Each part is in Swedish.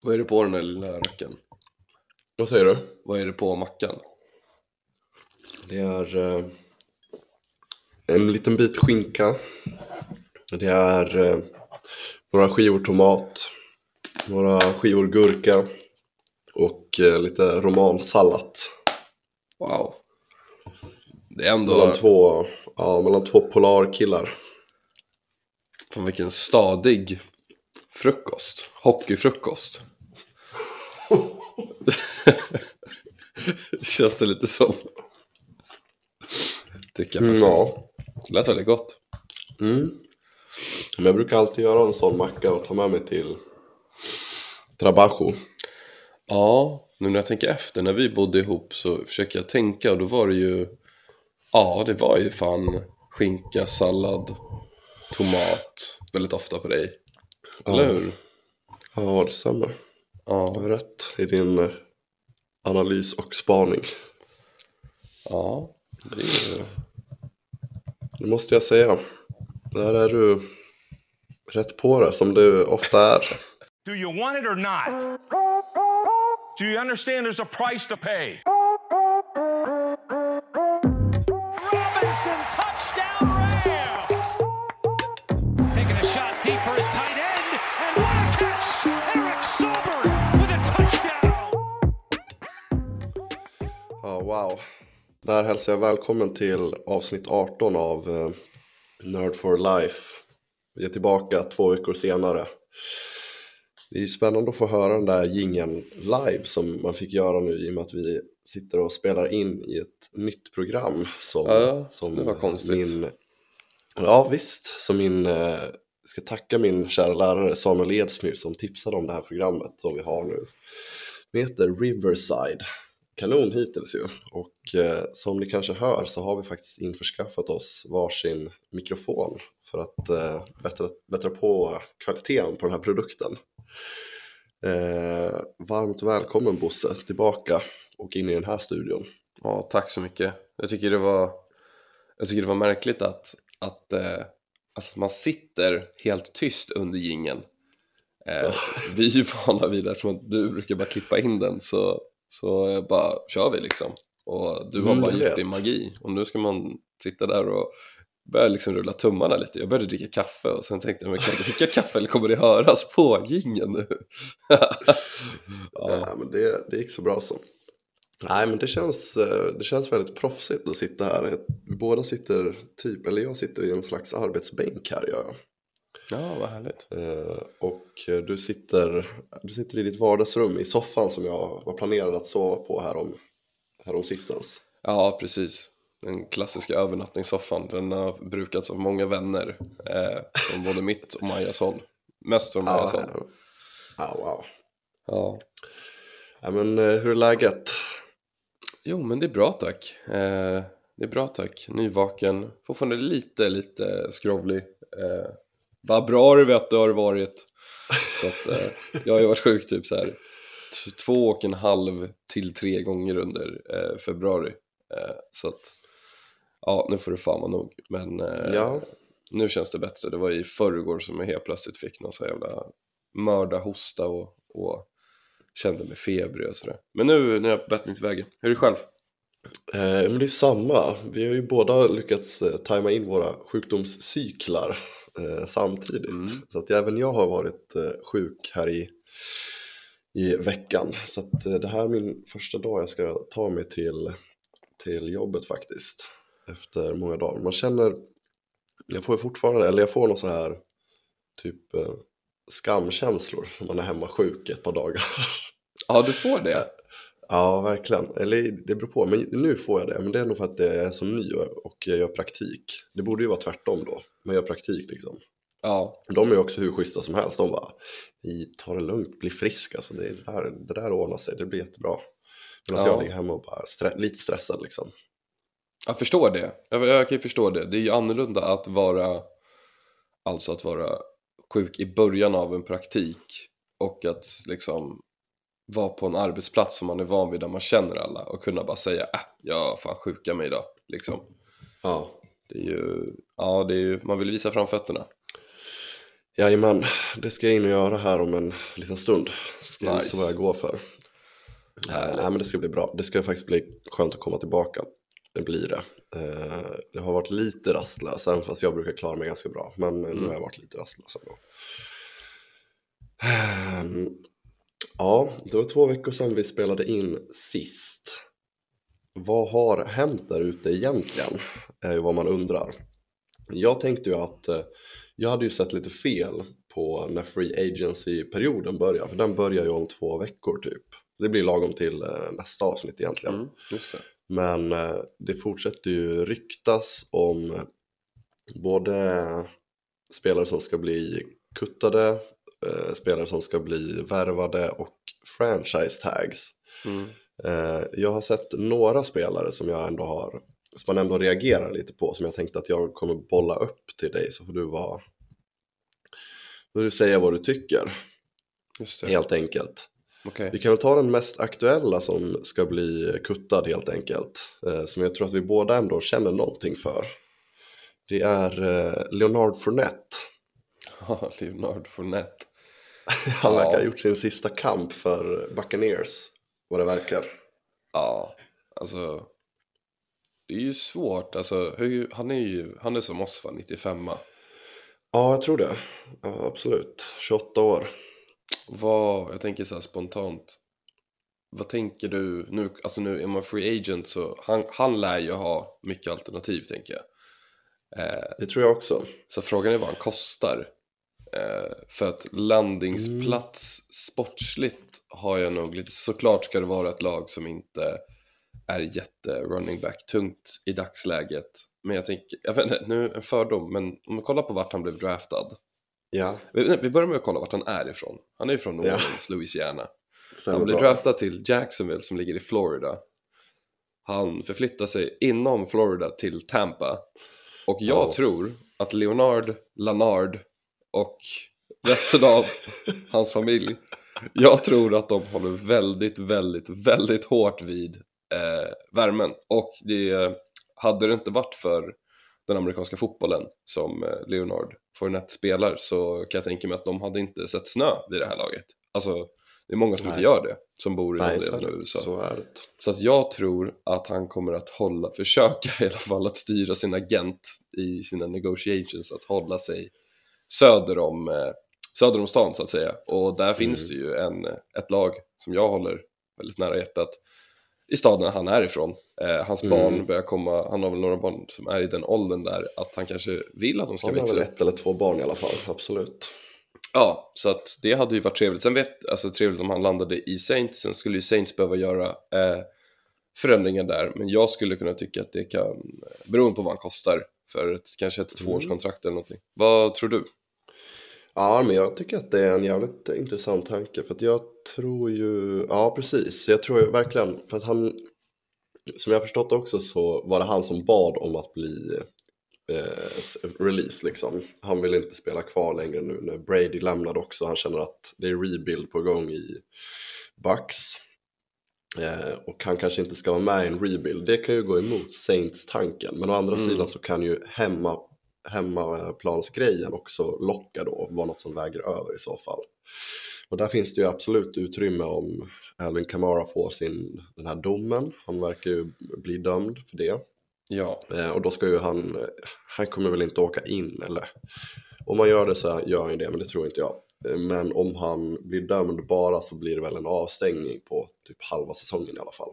Vad är det på den där lilla racken? Vad säger du? Vad är det på mackan? Det är eh, en liten bit skinka. Det är eh, några skivor tomat, några skivor gurka och eh, lite romansallad. Wow. Det är ändå... Mellan två, ja, mellan två polarkillar. Fan vilken stadig frukost. Hockeyfrukost. Känns det lite som. Tycker jag faktiskt. ja. Det lät väldigt gott. Mm. Men jag brukar alltid göra en sån macka och ta med mig till Trabajo. Ja, nu när jag tänker efter. När vi bodde ihop så försöker jag tänka och då var det ju... Ja, det var ju fan skinka, sallad, tomat väldigt ofta på dig. Eller Ja. hur? Ja, det stämmer. Du Ja, har rätt i din analys och spaning. ja. Det är. Det måste jag säga. Där är du rätt på det, som du ofta är. Do you want it or not? Do you understand there's a price to pay? Robinson, touchdown Rams! Där hälsar jag välkommen till avsnitt 18 av eh, Nerd for Life. Vi är tillbaka två veckor senare. Det är spännande att få höra den där gingen live som man fick göra nu i och med att vi sitter och spelar in i ett nytt program. Som, Ja, som det var konstigt. Min, ja visst, som min, eh, ska tacka min kära lärare Samuel Edsmyr som tipsade om det här programmet som vi har nu. Det heter Riverside kanon hittills ju. Och eh, som ni kanske hör så har vi faktiskt införskaffat oss varsin mikrofon för att eh, bättra, bättra på kvaliteten på den här produkten. Eh, varmt välkommen Bosse tillbaka och in i den här studion. Ja, tack så mycket. Jag tycker det var, jag tycker det var märkligt att, att, eh, alltså att man sitter helt tyst under gingen. Eh, vi är ju vana vid det eftersom du brukar bara klippa in den så, så bara kör vi liksom. Och du har Mm, bara gjort vet. din magi och nu ska man sitta där och börja liksom rulla tummarna lite. Jag började dricka kaffe och sen tänkte jag, men kan jag dricka kaffe eller kommer det höras på gingen nu? ja. Nej, men det, det gick så bra så. Nej men det känns, eh, det känns väldigt proffsigt att sitta här. Båda sitter typ, eller jag sitter i en slags arbetsbänk här jag. Ja, vad härligt. Eh, och du sitter, du sitter i ditt vardagsrum i soffan som jag var planerad att sova på härom, härom sistens. Ja, precis. Den klassiska övernattningssoffan. Den har brukats av många vänner. Eh, från både mitt och Majas håll. Mest från Majas håll. ja, ja, wow. Ja. Ja, men eh, hur är läget? Jo, men det är bra tack. Eh, det är bra tack. Nyvaken. Fortfarande lite, lite skrovlig. Eh, vad bra du vet, det har varit. Så att eh, jag har ju varit sjuk typ så här två och en halv till tre gånger under eh, februari. Eh, så att ja, nu får det fan vara nog. Men eh, Ja. nu känns det bättre. Det var i förrgår som jag helt plötsligt fick någon så jävla mörda hosta och, och kände mig febrig och sådär. Men nu, nu är jag på bättringsvägen. Hur är det själv? Eh, men det är samma. Vi har ju båda lyckats eh, tajma in våra sjukdomscyklar eh, samtidigt. Mm. Så att även jag har varit eh, sjuk här i, i veckan. Så att eh, det här är min första dag jag ska ta mig till, till jobbet faktiskt. Efter många dagar. Man känner, jag får ju fortfarande, eller jag får någon så här typ eh, skamkänslor när man är hemma sjuk ett par dagar. Ja, du får det. Ja, verkligen. Eller det beror på, men nu får jag det. Men det är nog för att jag är så ny och- jag gör praktik. Det borde ju vara tvärtom då. Man gör praktik liksom. Ja, De är ju också hur schyssta som helst. De bara, vi tar det lugnt, bli frisk alltså. Det, där, det där ordnar sig, det blir jättebra. Medan Ja. jag ligger hemma och bara stre- lite stressad liksom. jag förstår det. Jag, jag kan ju förstå det. Det är ju annorlunda att vara, alltså att vara sjuk i början av en praktik och att liksom vara på en arbetsplats som man är van vid där man känner alla och kunna bara säga äh, jag fan sjuka mig idag. Liksom. Ja. Det är ju, ja det är ju, man vill visa framfötterna. Jajamän, det ska jag in och göra här om en liten stund. Ska Nice. visa vad jag går för. Härligt. Nej men det ska bli bra. Det ska faktiskt bli skönt att komma tillbaka. Det blir det. Eh, Det har varit lite rastlös, även fast jag brukar klara mig ganska bra. Men nu har jag varit lite rastlös ändå. Ja, det var två veckor sedan vi spelade in sist. Vad har hänt där ute egentligen? Är ju vad man undrar. Jag tänkte ju att eh, jag hade ju sett lite fel på när Free Agency-perioden börjar. För den börjar ju om två veckor typ. Det blir lagom till eh, nästa avsnitt egentligen. Mm, det. Men eh, det fortsätter ju ryktas om både spelare som ska bli kuttade, eh, spelare som ska bli värvade och franchise tags. Mm. Eh, Jag har sett några spelare som jag ändå har, som man ändå reagerar lite på, som jag tänkte att jag kommer bolla upp till dig så får du vara, får du säga vad du tycker, helt enkelt. Okej. Vi kan ta den mest aktuella som ska bli kuttad helt enkelt. Eh, som jag tror att vi båda ändå känner någonting för. Det är eh, Leonard Fournette. Ja, Leonard Fournette. Han verkar ha gjort sin sista kamp för Buccaneers, vad det verkar. Ja, alltså. Det är ju svårt. Alltså, hur, han är ju, han är som oss va, 95 Ja, jag tror det. Ja, absolut. 28 år. Vad, jag tänker så här spontant. Vad tänker du nu, alltså nu är man free agent så han, han lär ju ha mycket alternativ tänker jag. Eh, Det tror jag också. så frågan är vad han kostar. Eh, för att landningsplats sportsligt har jag nog lite, såklart ska det vara ett lag som inte är jätte running back tungt i dagsläget. Men jag tänker, jag vet inte, nu en fördom, men om man kollar på vart han blev draftad. Ja, Vi, vi börjar med att kolla vart han är ifrån. Han är ifrån New Ja. Orleans, Louisiana. stämmer Han blir draftad till Jacksonville som ligger i Florida. Han förflyttar sig inom Florida till Tampa. Och jag Ja. tror att Leonard, Lanard och resten av hans familj, jag tror att de håller väldigt, väldigt, väldigt hårt vid eh, värmen. Och det hade det inte varit för den amerikanska fotbollen som eh, Leonard Fournette spelar så kan jag tänka mig att de hade inte sett snö vid det här laget. Alltså, det är många som inte Nej. gör det, som bor i den delen av. USA. så är det. Så att jag tror att han kommer att hålla, försöka i alla fall att styra sin agent i sina negotiations, att hålla sig söder om, eh, söder om stan så att säga. Och där finns det ju en, ett lag som jag håller väldigt nära hjärtat i staden han är ifrån. Eh, hans Mm. barn börjar komma, han har väl några barn som är i den åldern där att han kanske vill att de ska Han har växa väl upp. ett eller två barn i alla fall, absolut. Ja, så att det hade ju varit trevligt. Sen vet, alltså trevligt om han landade i Saints. Sen skulle ju Saints behöva göra eh, förändringar där. Men jag skulle kunna tycka att det kan, beroende på vad han kostar, för ett, kanske ett tvåårskontrakt eller någonting. Vad tror du? Ja, men jag tycker att det är en jävligt intressant tanke. För att jag tror ju, ja precis, jag tror ju verkligen, för att han, som jag förstått också så var det han som bad om att bli eh, release liksom. Han vill inte spela kvar längre nu när Brady lämnade också. Han känner att det är rebuild på gång i Bucks. Eh, och han kanske inte ska vara med i en rebuild. Det kan ju gå emot Saints-tanken. Men å andra Mm. sidan så kan ju hemma, hemmaplansgrejen också locka då vara något som väger över i så fall. Och där finns det ju absolut utrymme om Alvin Kamara får sin, den här domen. Han verkar ju bli dömd för det. Ja, Eh, och då ska ju han, han kommer väl inte åka in eller om man gör det så gör han ju det men det tror inte jag. Eh, Men om han blir dömd bara så blir det väl en avstängning på typ halva säsongen i alla fall.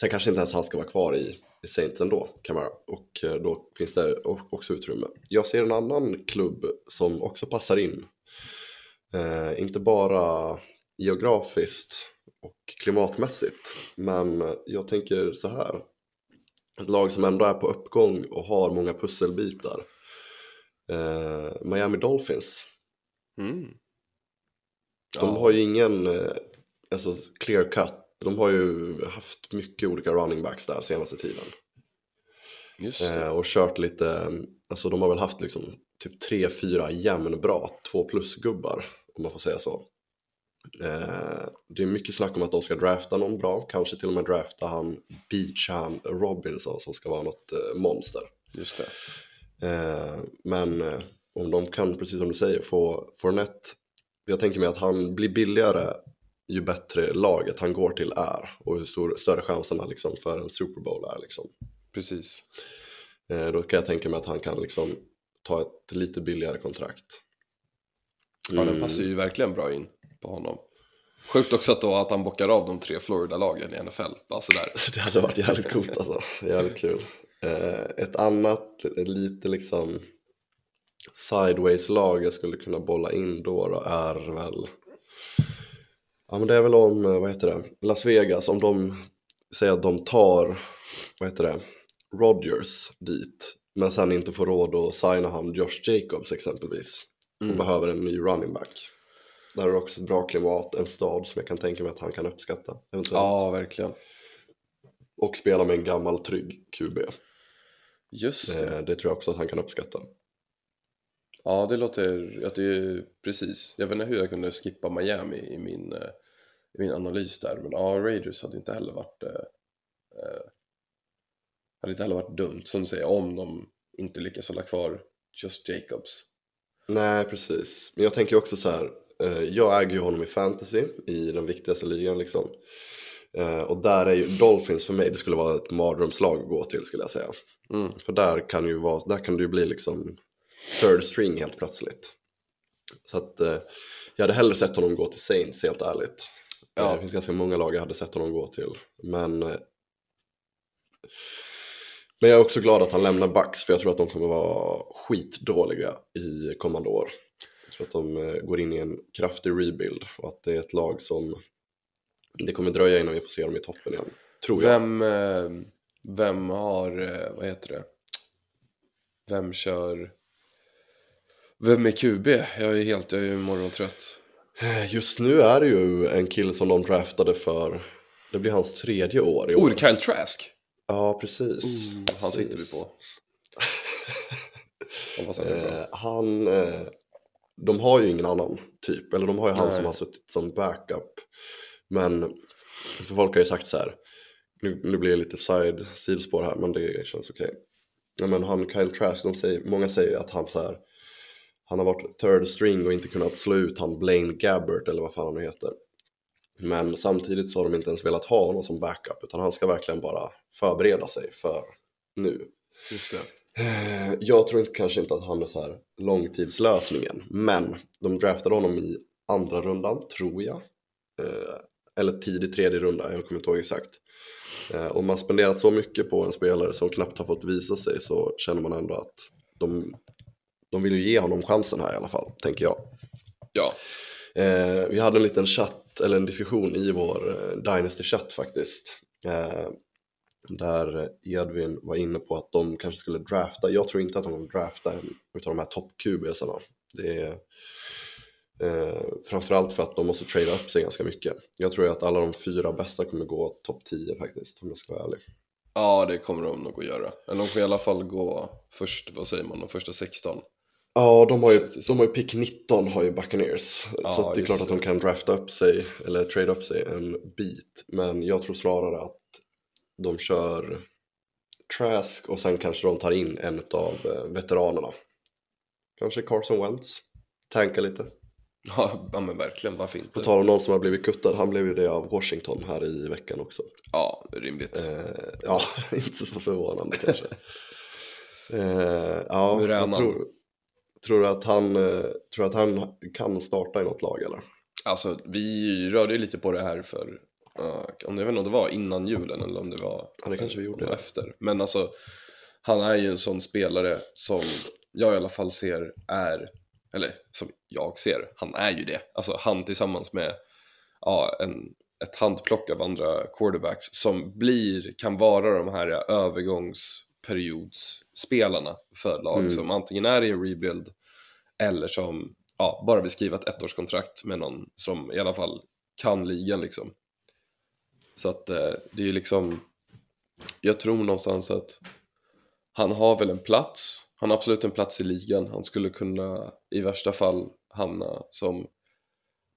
Sen kanske inte ens han ska vara kvar i, i Saints ändå, Kamara. Och eh, då finns det också utrymme. Jag ser en annan klubb som också passar in. Eh, inte bara geografiskt och klimatmässigt. Men jag tänker så här. Ett lag som ändå är på uppgång och har många pusselbitar. Eh, Miami Dolphins. mm. De Ja. har ju ingen eh, alltså, clear cut. De har ju haft mycket olika running backs där senaste tiden. Eh, och kört lite, alltså de har väl haft liksom typ tre, fyra jämnbra två plus-gubbar. Om man får säga så. Eh, det är mycket snack om att de ska drafta någon bra. Kanske till och med drafta han Beacham Robinson som ska vara något eh, monster. Just det. Eh, men, eh, om de kan, precis som du säger, få Fournette. Jag tänker mig att han blir billigare ju bättre laget han går till är och hur stor, större chanserna liksom för en Super Bowl är. Liksom. Precis. Eh, då kan jag tänka mig att han kan liksom ta ett lite billigare kontrakt. Ja, den Mm. passar ju verkligen bra in på honom. Sjukt också att, då att han bockar av de tre Florida-lagen i NFL, bara sådär. Det hade varit jävligt coolt alltså. Jävligt kul. Eh, ett annat lite liksom sideways-lag jag skulle kunna bolla in då, då är väl Ja men det är väl om, eh, vad heter det, Las Vegas, om de säger att de tar, vad heter det, Rodgers dit, men sen inte får råd att signa han Josh Jacobs exempelvis, och Mm. behöver en ny running back. Där är det också ett bra klimat, en stad som jag kan tänka mig att han kan uppskatta eventuellt. Ja, verkligen. Och spela med en gammal trygg QB. Just det. Eh, det tror jag också att han kan uppskatta. Ja, det låter, att det precis. Jag vet inte hur jag kunde skippa Miami i min, eh, i min analys där, men ja, Raiders hade inte heller varit, eh, eh, hade inte heller varit dumt, som du säger, om de inte lyckas hålla kvar just Jacobs. Nej, precis. Men jag tänker också så här, eh, jag äger ju honom i fantasy i den viktigaste ligan liksom. Eh, och där är ju Dolphins för mig, det skulle vara ett mardrömslag att gå till skulle jag säga. Mm. För där kan, ju vara, där kan det ju bli liksom third string helt plötsligt. Så att eh, jag hade hellre sett honom gå till Saints helt ärligt. Ja. Eh, Det finns ganska många lag jag hade sett honom gå till. Men, eh, men jag är också glad att han lämnar Bucks för jag tror att de kommer vara skitdåliga i kommande år. Jag tror att de eh, går in i en kraftig rebuild och att det är ett lag som det kommer dröja innan vi får se dem i toppen igen. Tror jag. Vem, vem har, vad heter det? Vem kör? Vem är QB? Jag är helt, jag är morgontrött. Just nu är det ju en kille som de draftade för, det blir hans tredje år i år. Oh, Kyle Trask! Ja, precis. Oh, han sitter vi på. Eh, han, eh, de har ju ingen annan typ, eller de har ju han Nej. som har suttit som backup. Men för folk har ju sagt så här, nu, nu blir det lite side, sidospår här, men det känns okej. Ja, men han Kyle Trask, de säger, många säger att han så här, han har varit third string och inte kunnat slå ut han Blaine Gabbert eller vad fan han nu heter. Men samtidigt så har de inte ens velat ha honom som backup, utan han ska verkligen bara förbereda sig för nu. Just det. Eh, Jag tror inte, kanske inte att han är så här långtidslösningen, men de draftade honom i andra rundan, tror jag. Eh, Eller tidig tredje runda, jag kommer inte ihåg exakt. Eh, Om man spenderat så mycket på en spelare som knappt har fått visa sig så känner man ändå att de, de vill ju ge honom chansen här i alla fall, tänker jag. Ja, Eh, vi hade en liten chatt, eller en diskussion i vår eh, Dynasty-chatt faktiskt. Eh, där Edvin var inne på att de kanske skulle drafta, jag tror inte att de kommer drafta en utav de här topp QBsarna. Det är eh, framförallt för att de måste trada upp sig ganska mycket. Jag tror att alla de fyra bästa kommer gå topp 10 faktiskt, om jag ska vara ärlig. ja det kommer de nog att göra. Eller de får i alla fall gå först, vad säger man, de första 16. Ja, de har ju, de har ju pick 19 har ju Buccaneers. Ja, så det är klart att de kan drafta upp sig, eller trade upp sig en bit. Men jag tror snarare att de kör Trask och sen kanske de tar in en av veteranerna. Kanske Carson Wentz. Tanka lite. Ja, men verkligen, varför På inte? tal om någon som har blivit kuttad, han blev ju det av Washington här i veckan också. Ja, rimligt. Eh, ja, inte så förvånande kanske. Eh, ja, Hur är han? tror, tror, du att han, eh, tror att han kan starta i något lag eller? Alltså, vi rörde ju lite på det här för, uh, om det, jag vet inte om det var innan julen eller om det var Ja, det kanske vi gjorde. var efter. Men alltså, han är ju en sån spelare som jag i alla fall ser är, eller som jag ser, han är ju det. Alltså han tillsammans med ja, en, ett handplock av andra quarterbacks som blir, kan vara de här övergångsperiodspelarna för lag Mm. som antingen är i en rebuild eller som ja, bara vill skriva ett ettårskontrakt med någon som i alla fall kan ligan liksom. Så att eh, det är ju liksom, jag tror någonstans att han har väl en plats, han har absolut en plats i ligan, han skulle kunna i värsta fall hamna som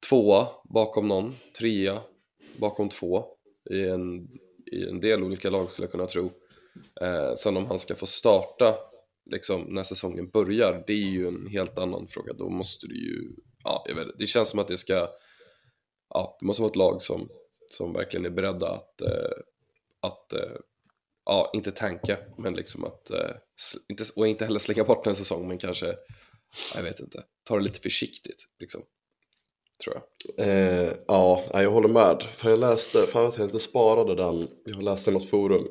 tvåa bakom någon, trea bakom två i en, i en del olika lag skulle jag kunna tro. Eh, sen om han ska få starta liksom, när säsongen börjar, det är ju en helt annan fråga. Då måste du ju, ja, jag vet, det känns som att det ska, ja, det måste vara ett lag som, som verkligen är beredda att, eh, att eh, ja, inte tanka, men liksom att, eh, inte, och inte heller slänga bort en säsong, men kanske, jag vet inte, ta det lite försiktigt, liksom, tror jag. Eh, ja, jag håller med. För jag läste, fan att jag inte sparade den, jag läste i något forum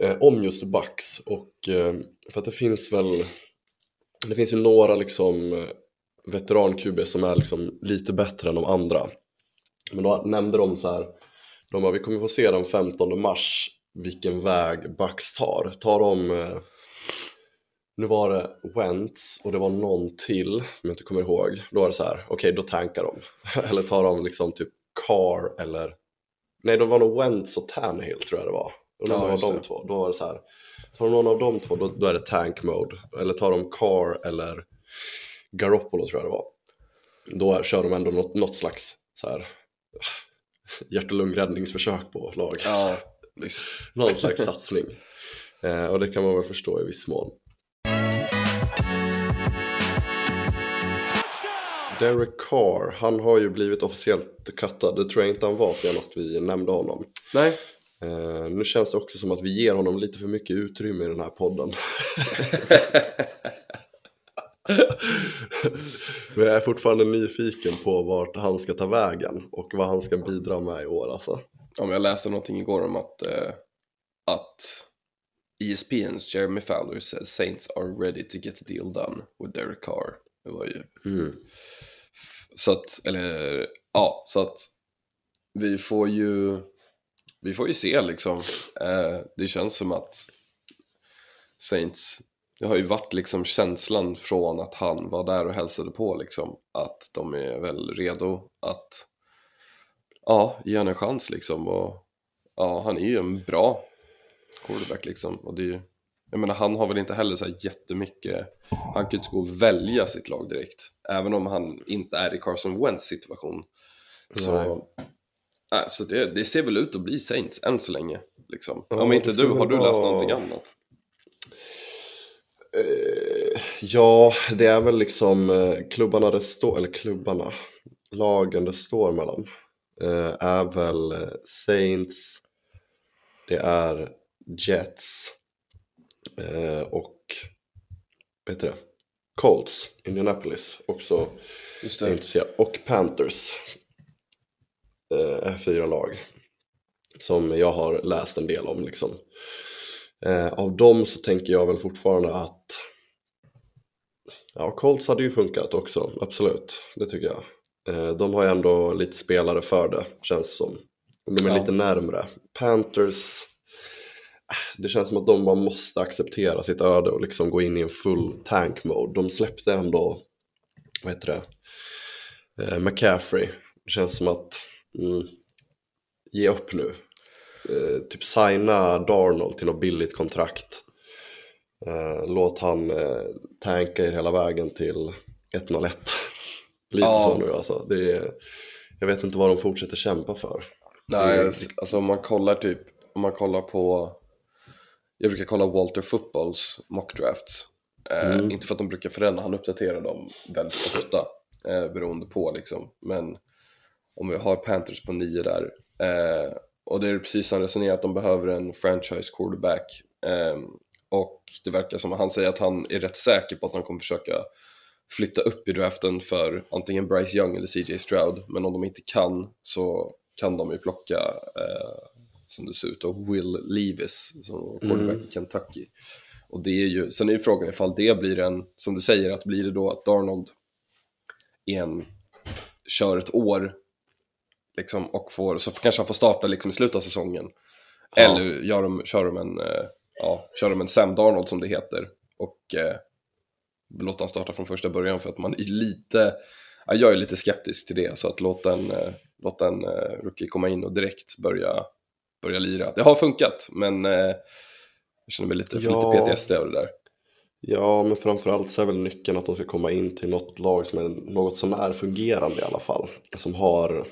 eh, om just Bucks och eh, för att det finns väl, det finns ju några liksom eh, veteran-QB som är liksom lite bättre än de andra. Men då nämnde de så här, de bara, vi kommer få se den 15 mars vilken väg Bucks tar. Tar de, eh, nu var det Wentz och det var någon till, om jag inte kommer ihåg. Då var det så här, okej då tankar de. eller tar de liksom typ Carr eller, nej de var nog Wentz och Tannehill tror jag det var. Och Ja, någon av just de det. två, då var det så här, tar de någon av de två då, då är det tank mode. Eller tar de Carr eller Garoppolo tror jag det var. Då kör de ändå något, något slags så här hjärt och lungräddningsförsök på laget. Ja, visst. Någon slags satsning. Eh, och det kan man väl förstå i viss mån. Derek Carr, han har ju blivit officiellt cuttad. Det tror jag inte han var senast vi nämnde honom. Nej, Eh, nu känns det också som att vi ger honom lite för mycket utrymme i den här podden. Men jag är fortfarande nyfiken på vart han ska ta vägen och vad han ska bidra med i år alltså. om jag läste någonting igår om att, eh, att ESPN's Jeremy Fowler says Saints are ready to get a deal done with Derek Carr. Det var ju Mm. Så att, eller ja, så att vi får ju, vi får ju se liksom. Eh, det känns som att Saints, det har ju varit liksom känslan från att han var där och hälsade på liksom. Att de är väl redo att, ja, ge honom en chans liksom. Och ja, han är ju en bra quarterback liksom. Och det är ju, jag menar han har väl inte heller så här jättemycket, han kan ju inte gå och välja sitt lag direkt. Även om han inte är i Carson Wentz situation. Så, Nej nej, så det, det ser väl ut att bli Saints än så länge. Liksom. Ja, om inte du, har du vara- läst någonting annat? Eh, ja, det är väl liksom eh, klubbarna det står, eller klubbarna, lagen det står mellan. Eh, är väl Saints, det är Jets och vad heter det? Colts, Indianapolis, också intresserad. Och Panthers eh, fyra lag som jag har läst en del om. Liksom. Eh, av dem så tänker jag väl fortfarande att ja, Colts hade ju funkat också, absolut, det tycker jag. Eh, de har ju ändå lite spelare för det, känns som. De är Ja. lite närmre. Panthers, eh, det känns som att de bara måste acceptera sitt öde och liksom gå in i en full tank mode. De släppte ändå, vad heter det, eh, McCaffrey. Det känns som att, mm, ge upp nu. Eh, typ signa Darnold till något billigt kontrakt. Eh, låt han eh, tanka er hela vägen till 101. Lite Ja. så nu alltså. Det är, jag vet inte vad de fortsätter kämpa för. Nej, Mm. alltså om man kollar typ, om man kollar på, jag brukar kolla Walter Footballs mock drafts. Eh, Mm. Inte för att de brukar förändra, han uppdaterar dem väldigt ofta eh, beroende på liksom. Men om vi har Panthers på nio där eh, och det är precis som han resonerar att de behöver en franchise quarterback. Eh, och det verkar som att han säger att han är rätt säker på att de kommer försöka flytta upp i draften för antingen Bryce Young eller CJ Stroud. Men om de inte kan så kan de ju plocka, eh, som det ser ut, och Will Levis som quarterback i Kentucky. Och det är ju, sen är ju frågan ifall det blir en, som du säger, att blir det då att Darnold en, kör ett år liksom, och får, så kanske han får starta liksom i slutet av säsongen. Ja. Eller gör de, kör, de en, eh, ja, kör de en Sam Darnold som det heter och eh, låta han starta från första början för att man är lite, ja, jag är lite skeptisk till det så att låta en, eh, låta en eh, rookie komma in och direkt börja, börja lira. Det har funkat men eh, jag känner mig lite, för Ja. lite PTSD av det där. Ja, men framförallt så är väl nyckeln att de ska komma in till något lag som är något som är fungerande i alla fall. Som har,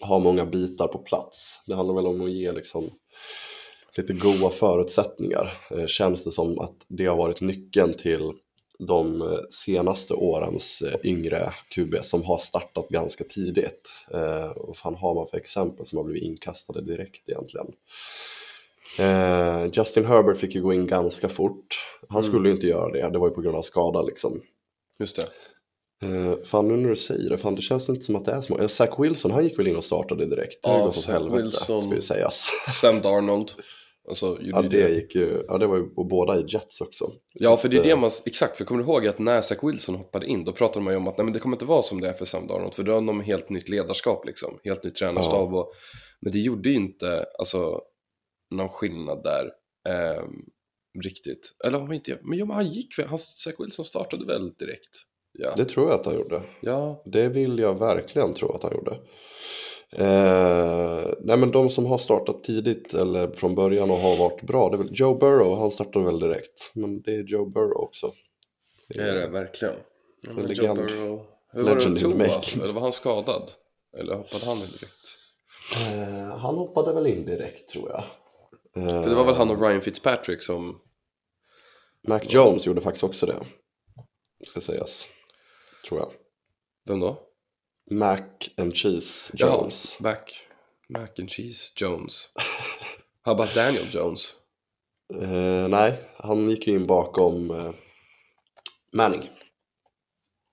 har många bitar på plats. Det handlar väl om att ge liksom lite goda förutsättningar eh, känns det som att det har varit nyckeln till de eh, senaste årens eh, yngre QB som har startat ganska tidigt. Eh, och fan har man för exempel som har blivit inkastade direkt egentligen. Eh, Justin Herbert fick ju gå in ganska fort. Han skulle ju inte göra det, det var ju på grund av skada liksom. Just det. Eh, fan nu när du säger det, fan det känns inte som att det är små. Eh, Zach Wilson han gick väl in och startade direkt. Det Ja, åt Zach helvete Wilson. ska ju sägas. Sam Darnold. Alltså, Ja det gick ju, ja det var ju och båda i Jets också. Ja, för det är det Eh, man, exakt, för kommer du ihåg att när Zach Wilson hoppade in, då pratade man ju om att nej, men det kommer inte vara som det är för Sam Darnold, för då har de helt nytt ledarskap liksom, helt nytt tränarstab och, men det gjorde ju inte, alltså, någon skillnad där, ehm, riktigt. Eller om inte, men jo, men han gick väl, han, Zach Wilson startade väl direkt? Ja, Det tror jag att han gjorde. ja, Det vill jag verkligen tro att han gjorde. Eh, nej men de som har startat tidigt eller från början och har varit bra, det är väl Joe Burrow, han startade väl direkt. Men det är Joe Burrow också. det är det verkligen. Ja, En men Joe legend. Burrow- Hur var det Legend the Tua? making. Eller var han skadad? Eller hoppade han in direkt? Eh, han hoppade väl in direkt tror jag. Eh, För det var väl han och Ryan Fitzpatrick som Mac Jones gjorde faktiskt också det. Ska sägas. Tror jag. Vem då? Mac and Cheese Jones. Ja, back. Mac and cheese Jones. How about Daniel Jones? Eh, nej, han gick ju in bakom eh, Manning.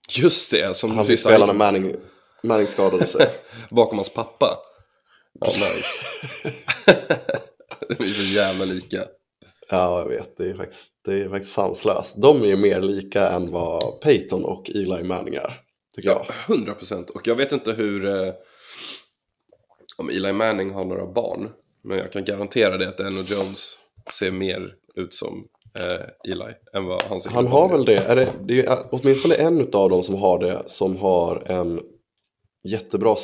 Just det, som Han fick spela när Manning, Manning skadade sig. bakom hans pappa. Ja, nice. De är så jävla lika. Ja, jag vet. Det är faktiskt, det är faktiskt sanslöst. De är ju mer lika än vad Peyton och Eli Manning är. Tycker Ja. 100 procent. Och jag vet inte hur... Eh, om Eli Manning har några barn. Men jag kan garantera det att Daniel Jones ser mer ut som eh, Eli än vad han ser Han ut har som. väl det. Är det, det är åtminstone en av dem som har det. Som har en jättebra...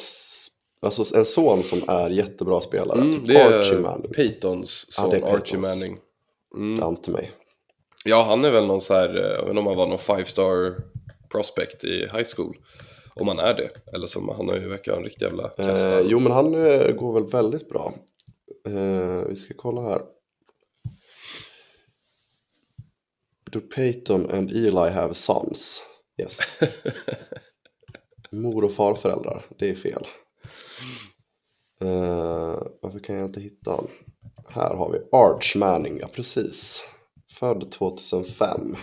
Alltså en son som är jättebra spelare. Mm, typ det Archie är Manning. Peytons Ja, son, Peytons. Archie Manning. Mm. Ante mig. Ja, han är väl någon så här, eh, jag vet inte om han var någon five star prospect i high school. Om han är det. Eller som han har ju verkar ha en riktig jävla kasta. Eh, jo men han eh, går väl väldigt bra. Eh, vi ska kolla här. Do Peyton and Eli have sons? Yes. Mor och farföräldrar, det är fel. Eh, varför kan jag inte hitta han? Här har vi Arch Manning, ja precis. Född 2005.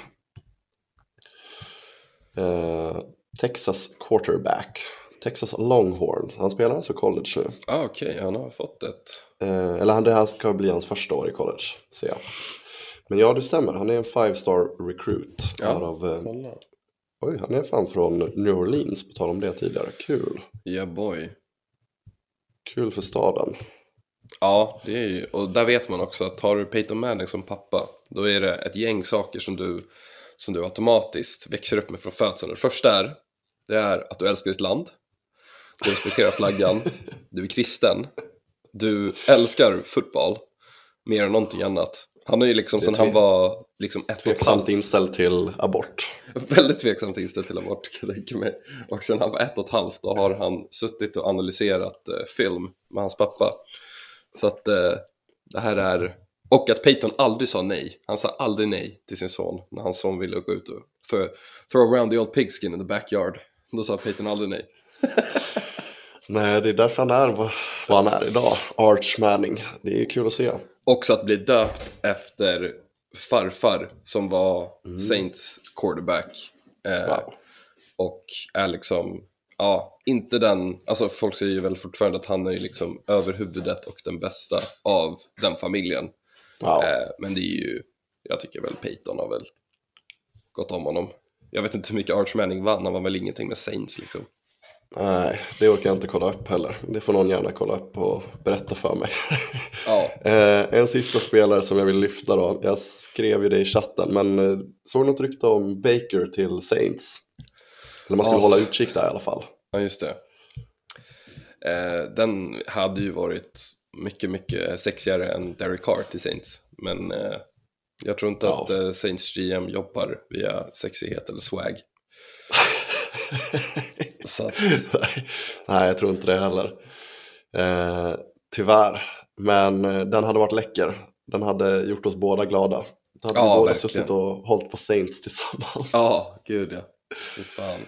Eh, Texas quarterback. Texas Longhorn. Han spelar alltså college nu. ah, Okej, han har fått ett. Eh, eller han, det här ska bli hans första år i college, ser jag. Men ja, det stämmer. Han är en five star recruit. Ja. Av, eh, oj, han är fan från New Orleans, på tal om det tidigare. Kul. Yeah boy. Kul för staden. Ja, det är ju, och där vet man också att har du Peyton Manning som pappa, då är det ett gäng saker som du, som du automatiskt växer upp med från födseln. Det första är, det är att du älskar ditt land, du respekterar flaggan, du är kristen, du älskar fotboll mer än någonting annat. Han har ju liksom är sen han var liksom ett Tveksamt inställd till abort. väldigt tveksamt inställd till abort kan jag tänka mig. Och sen han var ett och ett halvt, då har han suttit och analyserat eh, film med hans pappa. Så att eh, det här är... Och att Peyton aldrig sa nej. Han sa aldrig nej till sin son när hans son ville gå ut och för, throw around the old pigskin in the backyard. Då sa Peyton aldrig nej. Nej, det är därför han är vad han är idag. Arch Manning. Det är kul att se. Också att bli döpt efter farfar som var Saints quarterback. Eh, Wow. Och är liksom, ja, inte den, alltså folk säger ju väl fortfarande att han är ju liksom överhuvudet och den bästa av den familjen. Wow. Eh, men det är ju, jag tycker väl Peyton har väl gått om honom. Jag vet inte hur mycket Arch Manning vann, han var väl ingenting med Saints liksom. Nej, det orkar jag inte kolla upp heller. Det får någon gärna kolla upp och berätta för mig. Ja, Eh, en sista spelare som jag vill lyfta då. Jag skrev ju det i chatten, men eh, såg något rykte om Baker till Saints. Eller man skulle Ja. hålla utkik där i alla fall. ja just det. Eh, den hade ju varit mycket, mycket sexigare än Derek Carr till Saints. Men eh, jag tror inte Ja. att eh, Saints GM jobbar via sexighet eller swag. Så att, Nej, Nej, jag tror inte det heller. Eh, tyvärr. Men eh, den hade varit läcker. Den hade gjort oss båda glada. Då hade Ja, vi båda verkligen. suttit och hållit på Saints tillsammans. Ja, gud ja. Fan.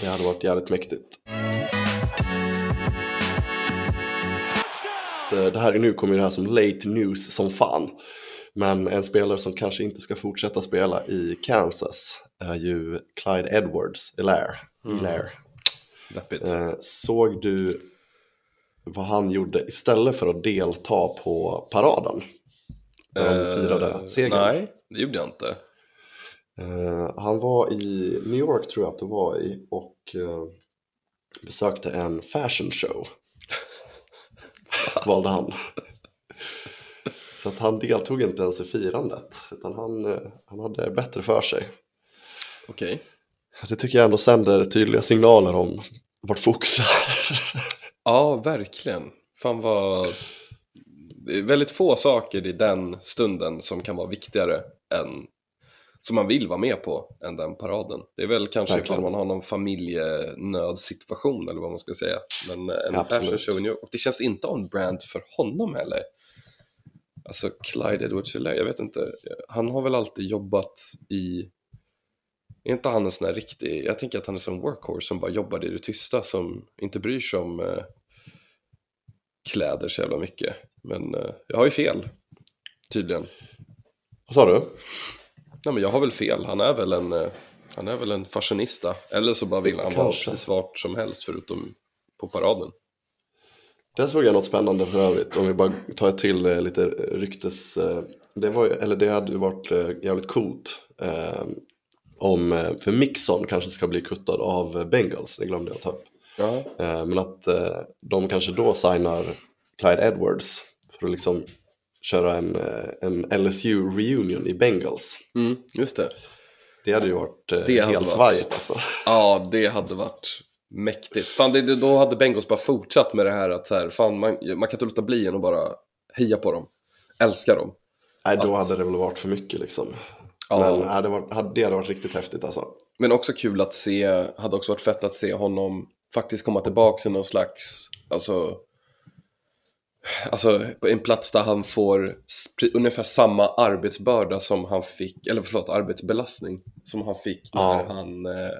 Det hade varit jävligt mäktigt. Det här är nu kommer det här som late news som fan. Men en spelare som kanske inte ska fortsätta spela i Kansas är ju Clyde Edwards. Elaire. Deppigt. Eh, såg du vad han gjorde istället för att delta på paraden? Där de firade segern. Eh, Nej, det gjorde jag inte. Eh, han var i New York tror jag att det var i och eh, besökte en fashion show. valde han. Så att han deltog inte ens i firandet utan han, eh, han hade bättre för sig. Okej. Det tycker jag ändå sänder tydliga signaler om vart fokus är. Ja, verkligen. Fan vad... Det är väldigt få saker i den stunden som kan vara viktigare än som man vill vara med på än den paraden. Det är väl kanske Verkligen. ifall man har någon familjenödsituation eller vad man ska säga. Men eh, en Absolut. fashion show. Och det känns inte on brand för honom heller. Alltså Clyde edwards jag vet inte. Han har väl alltid jobbat i... Är inte han en sån här riktig... Jag tänker att han är som workhorse som bara jobbar i det tysta som inte bryr sig om eh, kläder så jävla mycket. Men eh, jag har ju fel. Tydligen. Vad sa du? Nej men jag har väl fel. Han är väl en, eh, han är väl en fashionista. Eller så bara vill han vara precis vart som helst förutom på paraden. Där såg jag något spännande för övrigt. Om vi bara tar till eh, lite ryktes... Eh, det, var, eller det hade varit eh, jävligt coolt. Eh, om, eh, för Mixon kanske ska bli kuttad av Bengals. Det glömde jag ta upp. Ja, Eh, men att eh, de kanske då signar Clyde Edwards. För att liksom köra en, eh, en LSU-reunion i Bengals. mm, just det. Det hade ju varit eh, Det hade helt varit- svajigt alltså. Ja, det hade varit mäktigt. Fan, det, då hade Bengals bara fortsatt med det här att så här, fan, man, man kan inte låta bli än och bara heja på dem. Älska dem. Nej, då Allt. hade det väl varit för mycket liksom. Ja. Men var, hade, det hade varit riktigt häftigt alltså. Men också kul att se, hade också varit fett att se honom faktiskt komma tillbaka i någon slags, alltså, alltså på en plats där han får ungefär samma arbetsbörda som han fick, eller förlåt, arbetsbelastning som han fick när Ja. han, eh,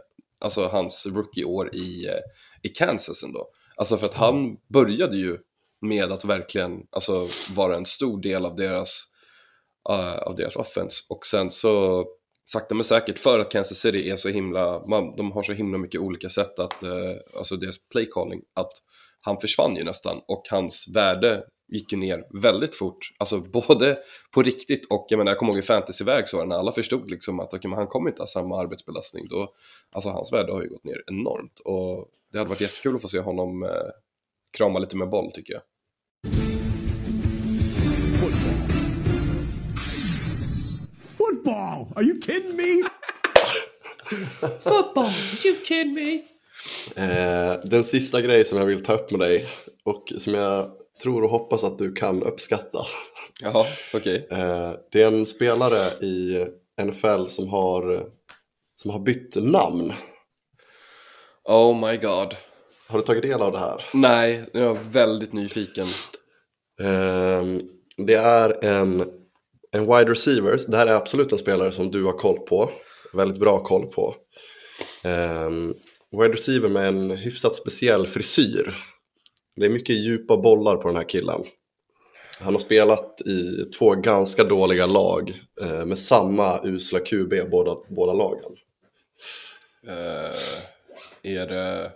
alltså hans rookie-år i, eh, i Kansas ändå. Alltså för att han började ju med att verkligen, alltså vara en stor del av deras uh, av deras offense. Och sen så sakta men säkert för att Kansas City är så himla, man, de har så himla mycket olika sätt att, uh, alltså deras play calling, att han försvann ju nästan och hans värde gick ju ner väldigt fort. Alltså både på riktigt och jag menar jag kommer ihåg i fantasyväg så när alla förstod liksom att okay, men han kommer inte ha samma arbetsbelastning då, alltså hans värde har ju gått ner enormt och det hade varit jättekul att få se honom eh, krama lite med boll tycker jag. Football! Are you kidding me? Football, you kidding me? Eh, den sista grej som jag vill ta upp med dig och som jag tror och hoppas att du kan uppskatta. Ja, okej. Eh, det är en spelare i NFL som har, som har bytt namn. Oh my god. Har du tagit del av det här? Nej, nu är jag väldigt nyfiken. Ehm, det är en, en wide receiver. Det här är absolut en spelare som du har koll på. Väldigt bra koll på. Um, wide receiver med en hyfsat speciell frisyr. Det är mycket djupa bollar på den här killen. Han har spelat i två ganska dåliga lag eh, med samma usla QB båda, båda lagen. Eh, är det...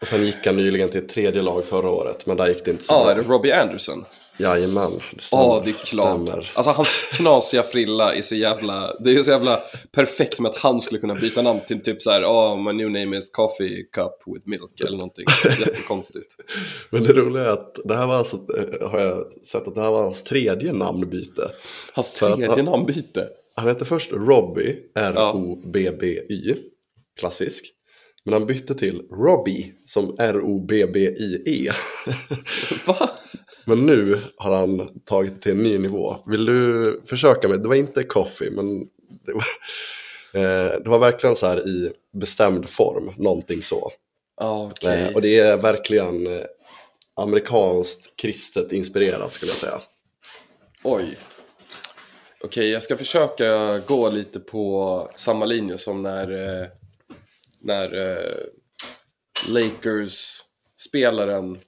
Och sen gick han nyligen till ett tredje lag förra året, men där gick det inte så Ja, bra. är det Robbie Anderson? Jajamän, det Ja, stämmer. det är klart. Stämmer. Alltså hans knasiga frilla är så jävla... Det är så jävla perfekt med att han skulle kunna byta namn till typ så här, oh, my new name is coffee cup with milk eller någonting. Jättekonstigt. Men det roliga är att det här var alltså, eh, har jag sett att det här var hans tredje namnbyte. Hans tredje han- namnbyte. Han hette först Robbie, R-O-B-B-Y, klassisk. Men han bytte till Robbie, som R-O-B-B-I-E. Va? Men nu har han tagit det till en ny nivå. Vill du försöka med, det var inte coffee, men det var, eh, det var verkligen så här i bestämd form, någonting så. Okej. Eh, och det är verkligen, eh, amerikanskt kristet inspirerat skulle jag säga. Oj. Okej, jag ska försöka gå lite på samma linje som när, eh, när eh, Lakers-spelaren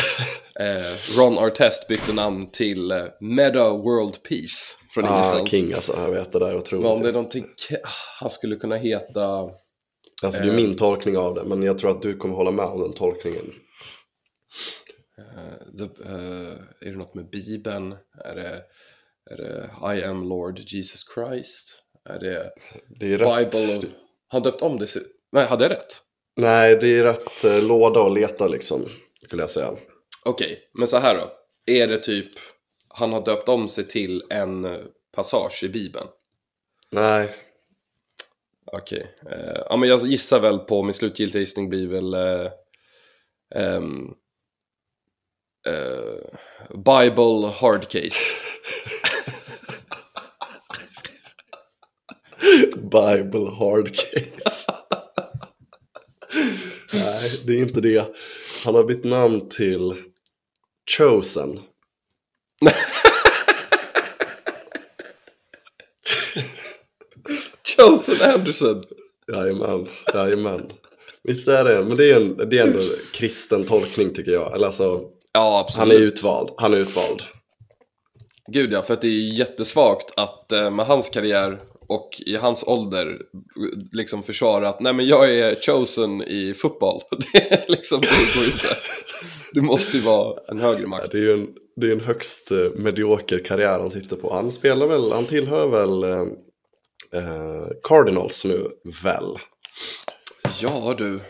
eh, Ron Artest bytte namn till eh, Meta World Peace från Ah, ingenstans. king alltså, jag vet det där är otroligt. Men om det är någonting k- han skulle kunna heta... Alltså det är eh, min tolkning av det, men jag tror att du kommer hålla med om den tolkningen. eh, the, eh, är det något med Bibeln? Är det, är det I am Lord Jesus Christ? Är det Det är rätt, Bible? Och, han döpt om det? Nej, hade jag rätt? Nej, det är rätt eh, låda och leta liksom, skulle jag säga. Okej, men så här då. Är det typ, han har döpt om sig till en eh, passage i Bibeln? Nej, Okej. Eh, ja, men jag gissar väl på, min slutgiltiga gissning blir väl eh, ehm, eh, Bible hard case. Bible hard case. Nej, det är inte det. Han har bytt namn till Chosen. Chosen Anderson! Jajamän, jajamän. Visst är det, men det är, en, det är ändå kristen tolkning tycker jag. Eller alltså, Ja, absolut. han är utvald. Han är utvald. Gud ja, för att det är jättesvagt att eh, med hans karriär och i hans ålder liksom försvara att nej men jag är chosen i fotboll. Det är liksom, det går inte. Det måste ju vara en högre makt. Det är ju en, det är en högst eh, medioker karriär han sitter på. Han spelar väl, han tillhör väl eh, eh, Cardinals nu, väl? Ja du,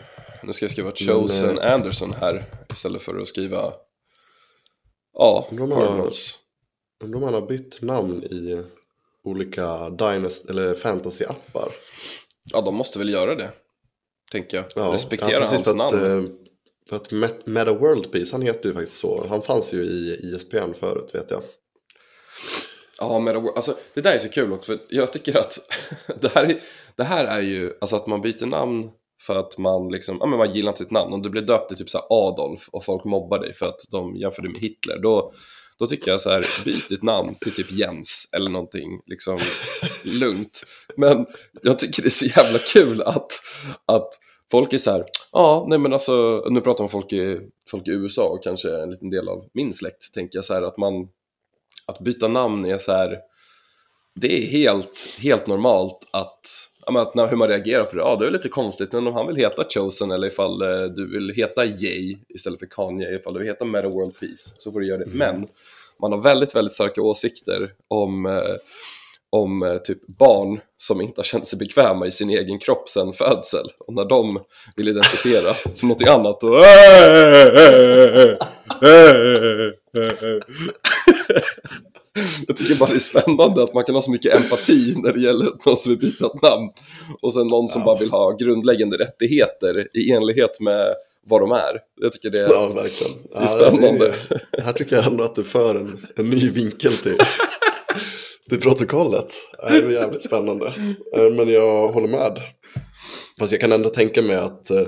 nu ska jag skriva Men, chosen Anderson här istället för att skriva ja, Cardinals. Undrar om han har bytt namn i olika Dynasty eller Fantasy-appar. Ja, de måste väl göra det. Tänker jag. Ja, Respektera ja, precis, hans för att, namn. eh, För att Met- Meta World Peace, han heter ju faktiskt så. Han fanns ju i ISPN förut vet jag. Ja, men det- alltså, det där är så kul också, för jag tycker att det här, är, det här är ju, alltså att man byter namn för att man liksom, ja men man gillar inte sitt namn. Om du blir döpt till typ så Adolf och folk mobbar dig för att de jämför dig med Hitler, då, då tycker jag så här, byt ditt namn till typ Jens eller någonting liksom lugnt. Men jag tycker det är så jävla kul att, att folk är så här, ja, nej men alltså, nu pratar man om folk i, folk i USA och kanske en liten del av min släkt, tänker jag så här att man att byta namn är så här det är helt, helt normalt att, att när, hur man reagerar för det, ja det är lite konstigt. Men om han vill heta Chosen eller ifall eh, du vill heta Jay istället för Kanye, ifall du vill heta Meta World Peace så får du göra det. Men man har väldigt, väldigt starka åsikter om, eh, om eh, typ barn som inte har känt sig bekväma i sin egen kropp sedan födsel. Och när de vill identifiera som något annat då Jag tycker bara det är spännande att man kan ha så mycket empati när det gäller någon som vill byta ett namn och sen någon som Ja. bara vill ha grundläggande rättigheter i enlighet med vad de är. Jag tycker det är... Ja, verkligen. Det är spännande. Ja, det är- här tycker jag ändå att du för en, en ny vinkel till, till protokollet. Det är jävligt spännande. Eh, Men jag håller med. Fast jag kan ändå tänka mig att, eh,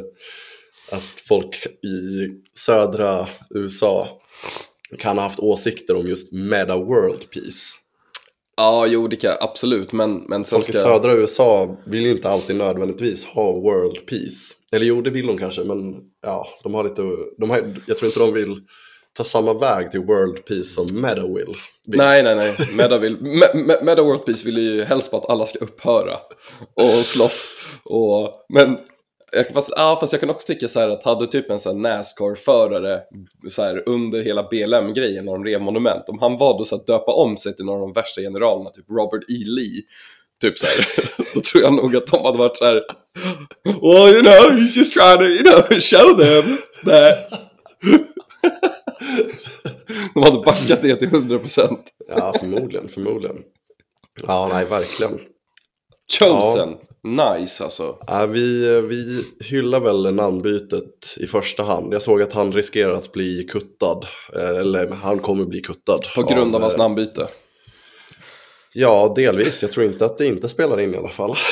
att folk i södra USA kan ha haft åsikter om just Meta World Peace. Ja, jo, det kan absolut, men, men sen Folk i ska... södra USA vill ju inte alltid nödvändigtvis ha World Peace. Eller jo, det vill de kanske, men ja, de har lite, de har, jag tror inte de vill ta samma väg till World Peace som Meta vill. Nej, nej, nej. Meta, vill, Me- Me- World Peace vill ju helst på att alla ska upphöra och slåss. Och, men jag, fast, ja, fast jag kan också tycka så här att hade typ en sån Nascar-förare så här, under hela BLM-grejen när de rev monument, om han var då så att döpa om sig till någon av de värsta generalerna, typ Robert E. Lee, typ så här, då tror jag nog att de hade varit så här, well you know, he's just trying to, you know, show them that. De hade backat det till 100%. Ja, förmodligen, förmodligen. Ja, nej, verkligen. Chosen. Nice alltså. Ja, vi, vi hyllar väl namnbytet i första hand. Jag såg att han riskerar att bli kuttad. Eh, Eller han kommer bli kuttad. På grund av eh, hans namnbyte. Ja, delvis. Jag tror inte att det inte spelar in i alla fall.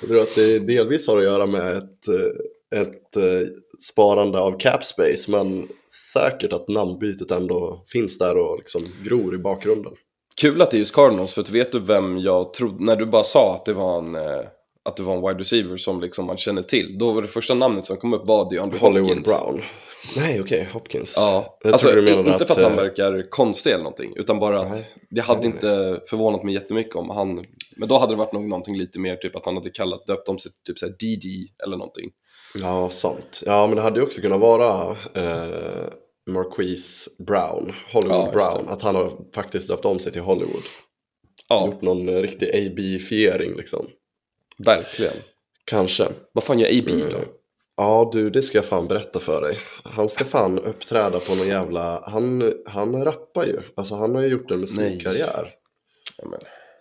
Jag tror att det delvis har att göra med ett, eh, ett eh, sparande av capspace men säkert att namnbytet ändå finns där och liksom gror i bakgrunden. Kul att det är just Cardinals, för att vet du vem jag trodde, när du bara sa att det var en, eh, att det var en wide receiver som liksom man känner till, då var det första namnet som kom upp var DeAndre Hollywood Hopkins. Brown. Nej, okej, Hopkins. Ja, Jag alltså inte för att han verkar konstig eller någonting, utan bara att det hade Nej, inte förvånat mig jättemycket om han, men då hade det varit nog någonting lite mer typ att han hade kallat, döpt om sig till typ såhär DD eller någonting. Ja, sant. Ja, men det hade ju också kunnat vara eh, Marquise Brown, Hollywood Ja. Brown. Att han har faktiskt döpt om sig till Hollywood. Ja, Gjort någon riktig AB-fiering liksom. verkligen. Kanske. Vad fan gör AB då? Mm. Ja du, det ska jag fan berätta för dig. Han ska fan uppträda på någon jävla... Han, han rappar ju. Alltså han har ju gjort en musikkarriär.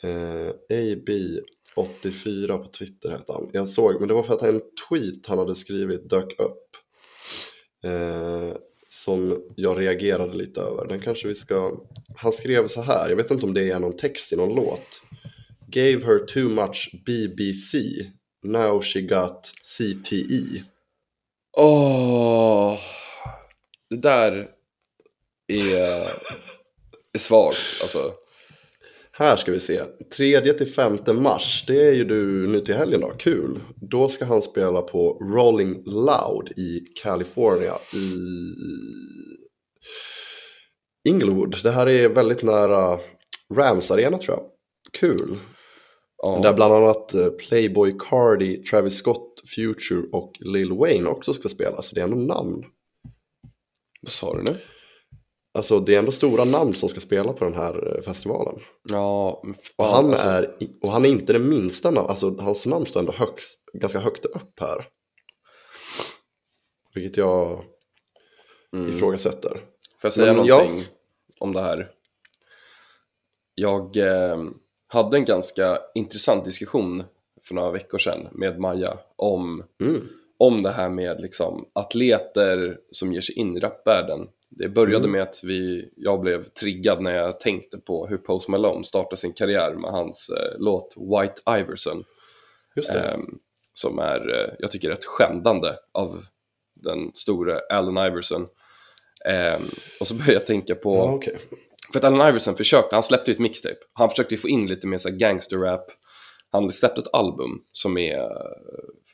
Eh, AB84 på Twitter heter han. Jag såg, men det var för att en tweet han hade skrivit dök upp. Eh, som jag reagerade lite över. Den kanske vi ska... Han skrev så här, jag vet inte om det är någon text i någon låt. Gave her too much BBC. Now she got CTE. Åh, det där är, är svagt alltså. Här ska vi se. 3 till 5 mars, det är ju du nu till helgen då. Kul. Då ska han spela på Rolling Loud i California i Inglewood. Det här är väldigt nära Rams Arena tror jag. Kul. Ja. Där bland annat eh, Playboy Cardi, Travis Scott, Future och Lil Wayne också ska spela. Så det är ändå namn. Vad sa du nu? Alltså det är ändå stora namn som ska spela på den här eh, festivalen. Ja, fan, Och han, alltså, är, och han är inte det minsta namn, alltså hans namn står ändå högst, ganska högt upp här. Vilket jag mm. ifrågasätter. Får jag säga Men någonting om det här? Jag eh, hade en ganska intressant diskussion för några veckor sedan med Maja om, Mm. om det här med liksom atleter som ger sig in i rapvärlden. Det började Mm. med att vi, jag blev triggad när jag tänkte på hur Post Malone startade sin karriär med hans eh, låt White Iverson. Ehm, som är, eh, jag tycker, ett skändande av den store Allen Iverson. Ehm, och så började jag tänka på, ja, okej. för att Allen Iverson försökte, han släppte ju ett mixtape. Han försökte få in lite mer gangsterrap. Han släppte ett album som är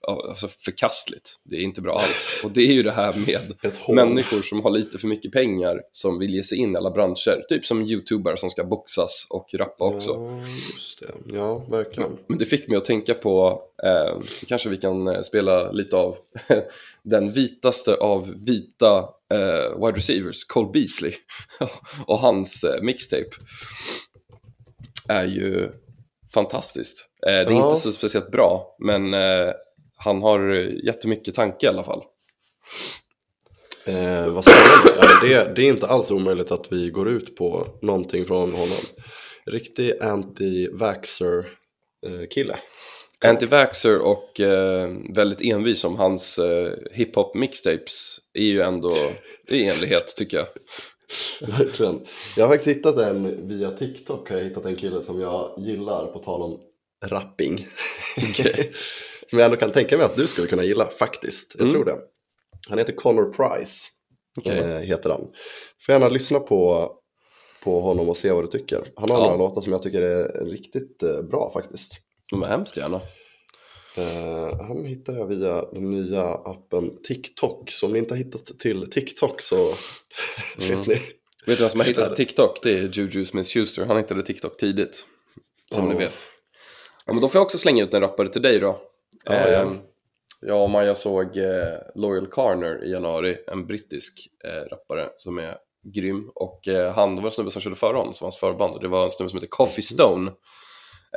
alltså, förkastligt. Det är inte bra alls. Och det är ju det här med människor som har lite för mycket pengar som vill ge sig in i alla branscher. Typ som youtubare som ska boxas och rappa också. Ja, just det. Ja, verkligen. Men det fick mig att tänka på, eh, kanske vi kan eh, spela lite av den vitaste av vita eh, wide receivers, Cole Beasley. och hans eh, mixtape är ju fantastiskt. Eh, det är Ja. inte så speciellt bra, men eh, han har jättemycket tanke i alla fall. Eh, vad spännande. Det, det är inte alls omöjligt att vi går ut på någonting från honom. Riktig anti-vaxxer eh, kille. Anti-vaxxer och eh, väldigt envis om hans eh, hiphop mixtapes är ju ändå i enlighet tycker jag. Verkligen. Jag har faktiskt hittat en via TikTok. Har jag hittat en kille som jag gillar på tal om rapping. Som jag ändå kan tänka mig att du skulle kunna gilla faktiskt. Jag Mm. tror det. Han heter Connor Price. Okej. Eh, heter han. Får gärna lyssna på, på honom och se vad du tycker. Han har Ja. några låtar som jag tycker är riktigt eh, bra faktiskt. Men hemskt gärna. Eh, han hittar jag via den nya appen TikTok. Så om ni inte har hittat till TikTok så vet ni. Vet du vem som har hittat TikTok? Det är Juju Smith-Schuster. Han hittade TikTok tidigt. Som Ja. ni vet. Ja, men då får jag också slänga ut en rappare till dig då. Ja, Ehm, ja. Jag och Maja såg eh, Loyal Carner i januari, en brittisk eh, rappare som är grym. Och eh, han, var en snubbe som körde före honom, som var hans förband. Och det var en snubbe som heter Coffee Stone.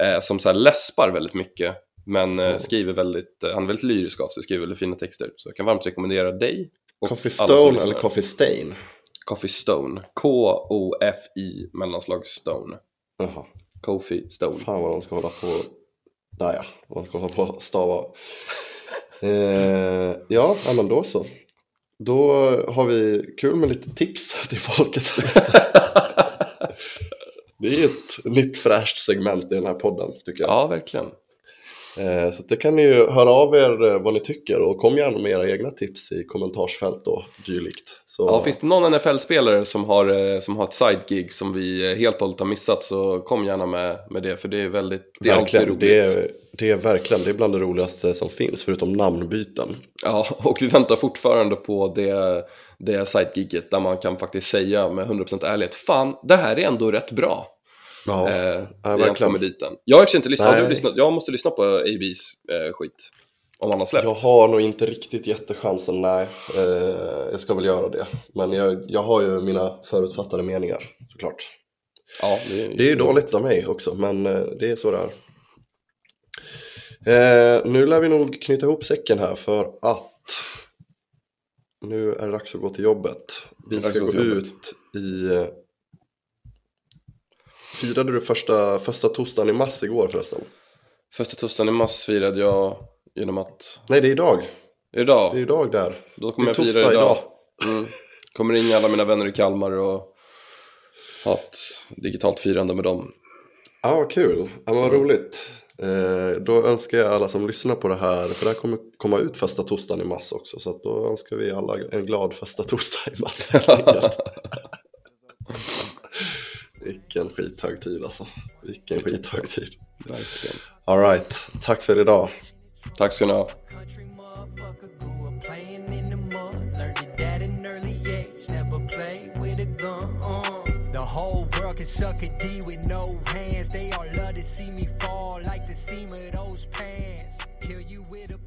Eh, som så här läspar väldigt mycket. Men eh, skriver väldigt, eh, han är väldigt lyrisk av sig, skriver väldigt fina texter. Så jag kan varmt rekommendera dig. och Coffee Stone eller Coffee Stain? Coffee Stone. K-O-F-I mellanslag Stone. Jaha. Kofi Stone. Fan vad de ska hålla på. Där ja, man ska hålla på att stava. eh, ja, men då så. Då har vi kul med lite tips till folket. det är ett nytt fräscht segment i den här podden tycker jag. Ja, verkligen. Eh, så det kan ni ju höra av er eh, vad ni tycker och kom gärna med era egna tips i kommentarsfält då, dylikt. Så, Ja, finns det någon NFL-spelare som har, eh, som har ett side-gig som vi helt och hållet har missat så kom gärna med, med det för det är väldigt, det är alltid verkligen, roligt. det, är, det är verkligen, det är bland det roligaste som finns förutom namnbyten. Ja, och vi väntar fortfarande på det, det side-giget där man kan faktiskt säga med 100% ärlighet Fan, det här är ändå rätt bra. Ja, eh, ja, verkligen. med liten. Jag har i inte lyssnat, Nej. lyssnat, jag måste lyssna på ABs eh, skit. Om han har släppt. Jag har nog inte riktigt jättechansen, nej. Eh, jag ska väl göra det. Men jag, jag har ju mina förutfattade meningar, såklart. Ja, det, är, Det är ju dåligt av mig också, men eh, det är så det är. Eh, nu lär vi nog knyta ihop säcken här för att nu är det dags att gå till jobbet. Vi ska gå gå ut i... Firade du första, första torsdagen i mars igår förresten? Första torsdagen i mars firade jag genom att... Nej, det är idag. Idag, Det är idag där. då kommer jag det är fira torsdag idag. idag. Mm. Kommer ringa alla mina vänner i Kalmar och ha ett digitalt firande med dem. Ja, vad kul. Ja, vad Mm. roligt. Eh, då önskar jag alla som lyssnar på det här, för det här kommer komma ut första torsdagen i mars också, så då önskar vi alla en glad första torsdag i mars. Vilken skithögtid alltså. Vilken skithögtid. Verkligen. Alright, tack för idag. Tack ska ni ha. The a whole world can suck a D with no hands. They all love to see me fall like the seam of those pants. Kill you with disagree.